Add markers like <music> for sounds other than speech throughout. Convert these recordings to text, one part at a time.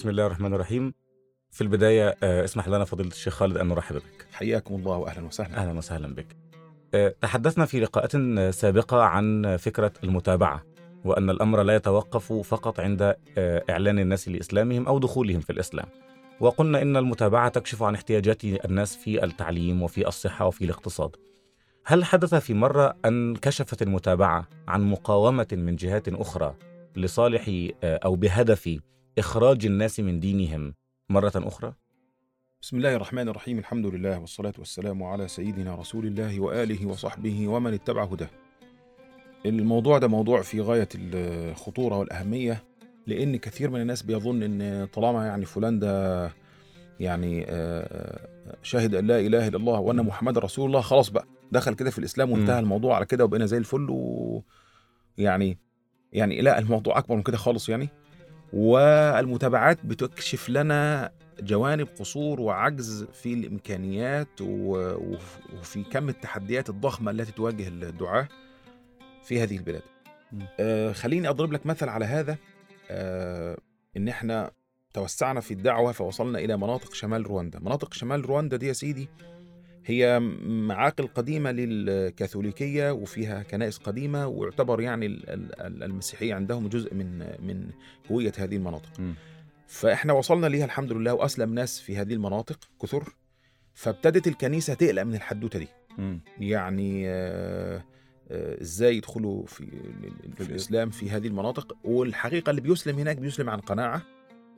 بسم الله الرحمن الرحيم. في البداية آه، اسمح لنا فضيلة الشيخ خالد أن نرحب بك. حياكم الله واهلا وسهلا. أهلا وسهلا بك. آه، تحدثنا في لقاءات سابقة عن فكرة المتابعة وأن الأمر لا يتوقف فقط عند آه، إعلان الناس لإسلامهم أو دخولهم في الإسلام. وقلنا إن المتابعة تكشف عن احتياجات الناس في التعليم وفي الصحة وفي الاقتصاد. هل حدث في مرة أن كشفت المتابعة عن مقاومة من جهات أخرى لصالح آه، أو بهدف إخراج الناس من دينهم مرة أخرى؟ بسم الله الرحمن الرحيم الحمد لله والصلاة والسلام على سيدنا رسول الله وآله وصحبه ومن اتبع هداه الموضوع ده موضوع في غاية الخطورة والأهمية لأن كثير من الناس بيظن أن طالما يعني فلان ده يعني آه، شهد أن لا إله إلا الله وأن محمد رسول الله خلاص بقى دخل كده في الإسلام وانتهى. الموضوع على كده وبقينا زي الفل ويعني يعني لا الموضوع أكبر من كده خالص يعني والمتابعات بتكشف لنا جوانب قصور وعجز في الإمكانيات وفي كم التحديات الضخمة التي تواجه الدعاة في هذه البلاد. آه خليني أضرب لك مثل على هذا. آه إن إحنا توسعنا في الدعوة فوصلنا إلى مناطق شمال رواندا، مناطق شمال رواندا دي يا سيدي هي معاقل قديمة للكاثوليكية وفيها كنائس قديمة ويعتبر يعني ال- ال- المسيحية عندهم جزء من من هوية هذه المناطق. مم. فإحنا وصلنا ليها الحمد لله وأسلم ناس في هذه المناطق كثر فابتدت الكنيسة تقلق من الحدوتة دي مم. يعني آه، آه، إزاي يدخلوا في, في الإسلام في هذه المناطق والحقيقة اللي بيسلم هناك بيسلم عن قناعة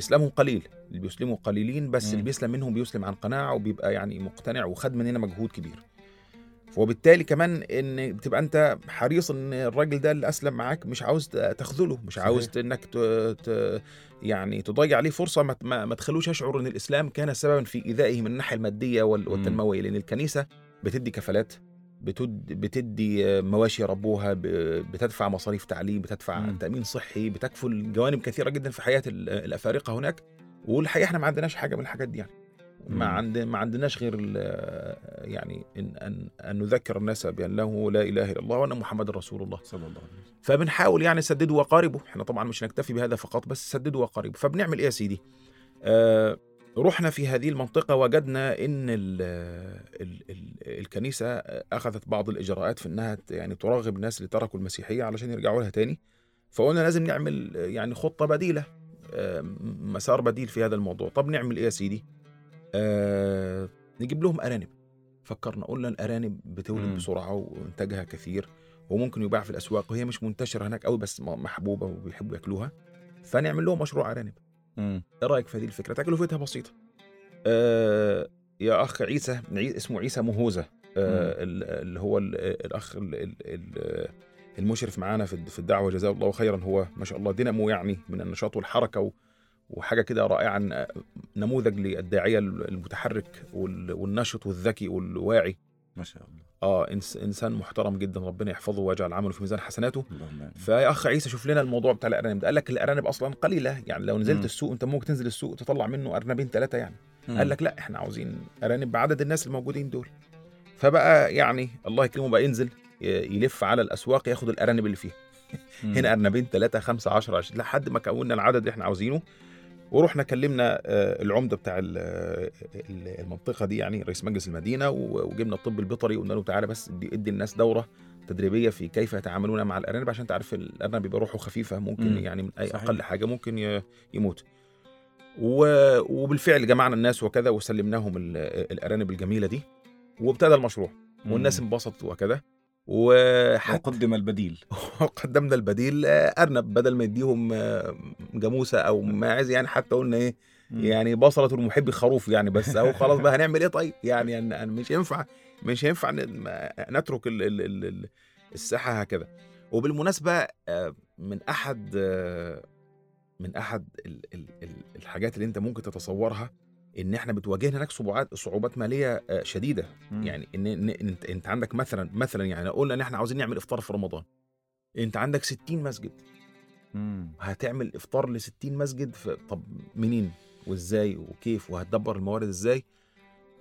اسلامهم قليل اللي بيسلموا قليلين بس مم. اللي بيسلم منهم بيسلم عن قناعة وبيبقى يعني مقتنع وخد مننا مجهود كبير وبالتالي كمان إن بتبقى أنت حريص إن الراجل ده اللي أسلم معاك مش عاوز تخذله مش صحيح. عاوز إنك ت... ت... يعني تضيع عليه فرصة ما, ما, ما تخلوش يشعر إن الإسلام كان سببا في إيذائه من الناحية المادية وال... والتنموية لأن الكنيسة بتدي كفالات. بتدي مواشي يربوها ب... بتدفع مصاريف تعليم بتدفع مم. تأمين صحي بتكفل جوانب كثيرة جدا في حياة ال- الأفارقة هناك. والحقيقة إحنا ما عندناش حاجة من الحاجات دي يعني. ما. عند ما عندناش غير يعني ان ان أن نذكر الناس بانه لا إله إلا الله وأن محمد رسول الله. صلى الله عليه وسلم. فبنحاول يعني سددوا وقاربوا إحنا طبعا مش نكتفي بهذا فقط بس سددوا وقاربوا فبنعمل إيه يا سيدي؟ آه رحنا في هذه المنطقة وجدنا إن ال ال ال الكنيسة أخذت بعض الإجراءات في إنها يعني ترغب الناس اللي تركوا المسيحية علشان يرجعوا لها تاني. فقلنا لازم نعمل يعني خطة بديلة آه، مسار بديل في هذا الموضوع. طب نعمل إيه يا سيدي؟ آه نجيب لهم أرانب. فكرنا قلنا الأرانب بتولد. بسرعة وإنتاجها كثير وممكن يباع في الأسواق. وهي مش منتشرة هناك قوي بس محبوبة وبيحبوا ياكلوها. فنعمل لهم مشروع أرانب. إيه رأيك في هذه الفكرة؟ تكلفتها بسيطة. آه يا أخ عيسى عي- اسمه عيسى مهوزة. آه ال- اللي هو ال- الأخ ال- ال- ال- المشرف معانا في الد- في الدعوة. جزاه الله خيرا. هو ما شاء الله دينامو يعني من النشاط والحركة وحاجة كده رائعة نموذج للداعية المتحرك وال- والنشط والذكي والواعي. ما شاء الله. آه إنس إنسان محترم جدا ربنا يحفظه ويجعل عمله في ميزان حسناته. اللهم. فيا اخ عيسى شوف لنا الموضوع بتاع الأرانب ده. قال لك الأرانب أصلا قليلة يعني لو نزلت مم. السوق أنت ممكن تنزل السوق تطلع منه أرنبين ثلاثة يعني. قال لك لا إحنا عاوزين أرانب بعدد الناس الموجودين دول. فبقى يعني الله يكرمه بقى ينزل يلف على الأسواق ياخد الأرانب اللي فيها. هنا أرنبين ثلاثة خمسة 10 20 لحد ما كونا العدد اللي إحنا عاوزينه. ورحنا كلمنا آه، العمدة بتاع ال- المنطقة دي يعني رئيس مجلس المدينة وجبنا الطب البيطري وقلنا له تعالى بس ادي الناس دورة تدريبية في كيف يتعاملون مع الأرانب عشان تعرف الارنب بيبقى روحه خفيفة ممكن مم. يعني من أي صحيح. أقل حاجة ممكن يموت وبالفعل جمعنا الناس وكذا وسلمناهم ال- الأرانب الجميلة دي وابتدى المشروع والناس انبسطت وكذا وحتى وقدم البديل. <laughs> قدمنا البديل آه، أرنب بدل ما يديهم آه، جاموسة أو ماعز يعني حتى قلنا إيه يعني بصلة المحب خروف يعني بس اهو خلاص بقى هنعمل إيه طيب؟ يعني أن أن مش ينفع مش ينفع نترك ال ال ال ال الساحة هكذا. وبالمناسبة آه، من أحد من أحد ال ال ال الحاجات اللي أنت ممكن تتصورها إن إحنا بتواجهنا هناك صعوبات صعوبات مالية آه، شديدة مم. يعني إن, انت أنت عندك مثلا مثلا يعني قلنا إن إحنا عاوزين نعمل إفطار في رمضان أنت عندك 60 مسجد مم. هتعمل إفطار ل 60 مسجد. طب منين وإزاي وكيف وهتدبر الموارد إزاي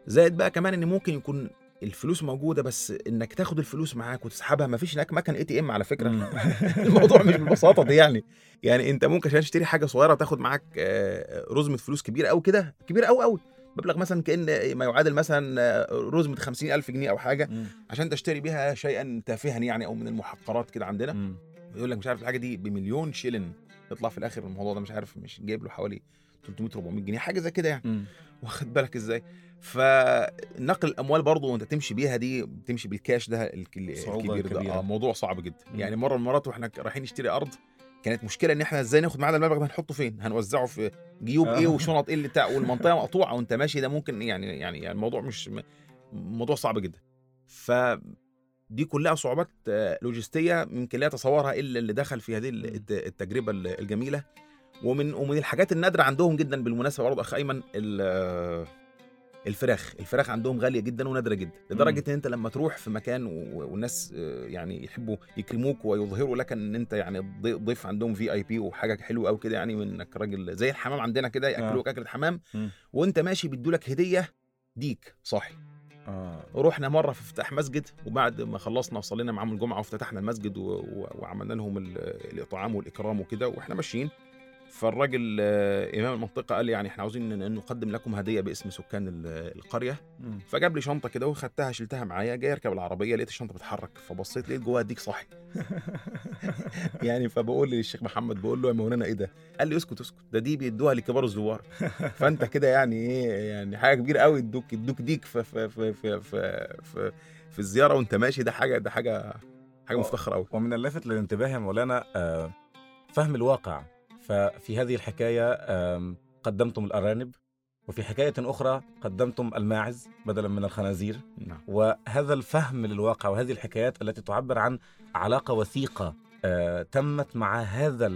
زائد بقى كمان إن ممكن يكون الفلوس موجودة بس إنك تاخد الفلوس معاك وتسحبها ما فيش هناك مكان ATM على فكرة. <laughs> الموضوع مش بالبساطه دي يعني يعني أنت ممكن عشان تشتري حاجة صغيرة تاخد معاك آه، رزمه فلوس كبيره قوي كده كبيره قوي قوي مبلغ مثلا كأن ما يعادل مثلا آه، رزمه 50000 جنيه أو حاجة. عشان تشتري بيها شيئا تافها يعني أو من المحقرات كده عندنا. يقول لك مش عارف الحاجة دي بمليون شيلن يطلع في الآخر الموضوع ده مش عارف مش جايب له حوالي 300 400 جنيه حاجة زي كده يعني. واخد بالك إزاي فنقل الأموال برضه وأنت تمشي بيها دي تمشي بالكاش ده الكبير ده. آه موضوع صعب جدا مم. يعني مرة من المرات وإحنا رايحين نشتري أرض كانت مشكلة إن إحنا إزاي ناخد معانا المبلغ ده هنحطه فين هنوزعه في جيوب آه. إيه وشنط إيه اللي بتاع <laughs> والمنطقة مقطوعة وأنت ماشي ده ممكن يعني يعني, يعني الموضوع مش موضوع صعب جدا ف دي كلها صعوبات آه، لوجستية يمكن لا يتصورها إلا اللي دخل في هذه الت- التجربة ال- الجميلة ومن ومن الحاجات النادرة عندهم جدا بالمناسبة برضه أخ أيمن ال- آه، الفراخ. الفراخ عندهم غالية جدا ونادرة جدا لدرجة إن أنت لما تروح في مكان والناس آه، يعني يحبوا يكرموك ويظهروا لك إن أنت يعني ضي- ضيف عندهم في اي بي وحاجة حلوة قوي كده يعني من إنك راجل زي الحمام عندنا كده ياكلوك أكلة حمام. وأنت ماشي بيدوا لك هدية ديك صاحي. آه. رحنا مرة في افتتاح مسجد وبعد ما خلصنا وصلينا معاهم الجمعة وافتتحنا المسجد. وعملنا لهم ال... الإطعام والإكرام وكده وإحنا ماشيين. فالراجل آه، إمام المنطقة قال لي يعني إحنا عاوزين نقدم لكم هدية باسم سكان ال- القرية. فجاب لي شنطة كده وخدتها شلتها معايا جاي اركب العربية لقيت الشنطة بتتحرك فبصيت لقيت جواها ديك صاحي. <laughs> يعني فبقول للشيخ محمد بقول له يا مولانا إيه ده؟ قال لي اسكت اسكت ده دي بيدوها لكبار الزوار. <laughs> فأنت كده يعني إيه يعني حاجة كبيرة قوي ادوك ادوك ديك في في في في في, في, في الزيارة وأنت ماشي. ده حاجة ده حاجة حاجة. مفتخرة قوي ومن اللافت للانتباه يا مولانا آه، فهم الواقع. ففي هذه الحكاية قدمتم الأرانب وفي حكاية أخرى قدمتم الماعز بدلا من الخنازير. نعم. وهذا الفهم للواقع وهذه الحكايات التي تعبر عن علاقة وثيقة آه، تمت مع هذا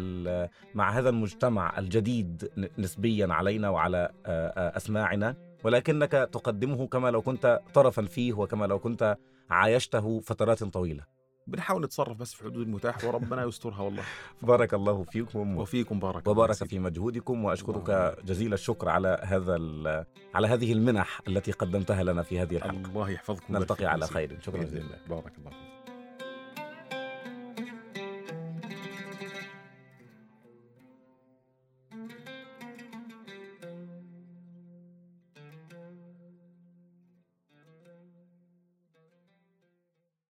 مع هذا المجتمع الجديد نسبيا علينا وعلى آه، آه، أسماعنا. ولكنك تقدمه كما لو كنت طرفا فيه وكما لو كنت عايشته فترات طويلة. بنحاول نتصرف بس في حدود المتاح وربنا يسترها والله <laughs> بارك الله فيكم وفيكم بارك وبارك. في مجهودكم وأشكرك. جزيل الشكر على هذا على هذه المنح التي قدمتها لنا في هذه الحلقة الله يحفظكم نلتقي على. خير شكرا جزيلا. بارك الله فيك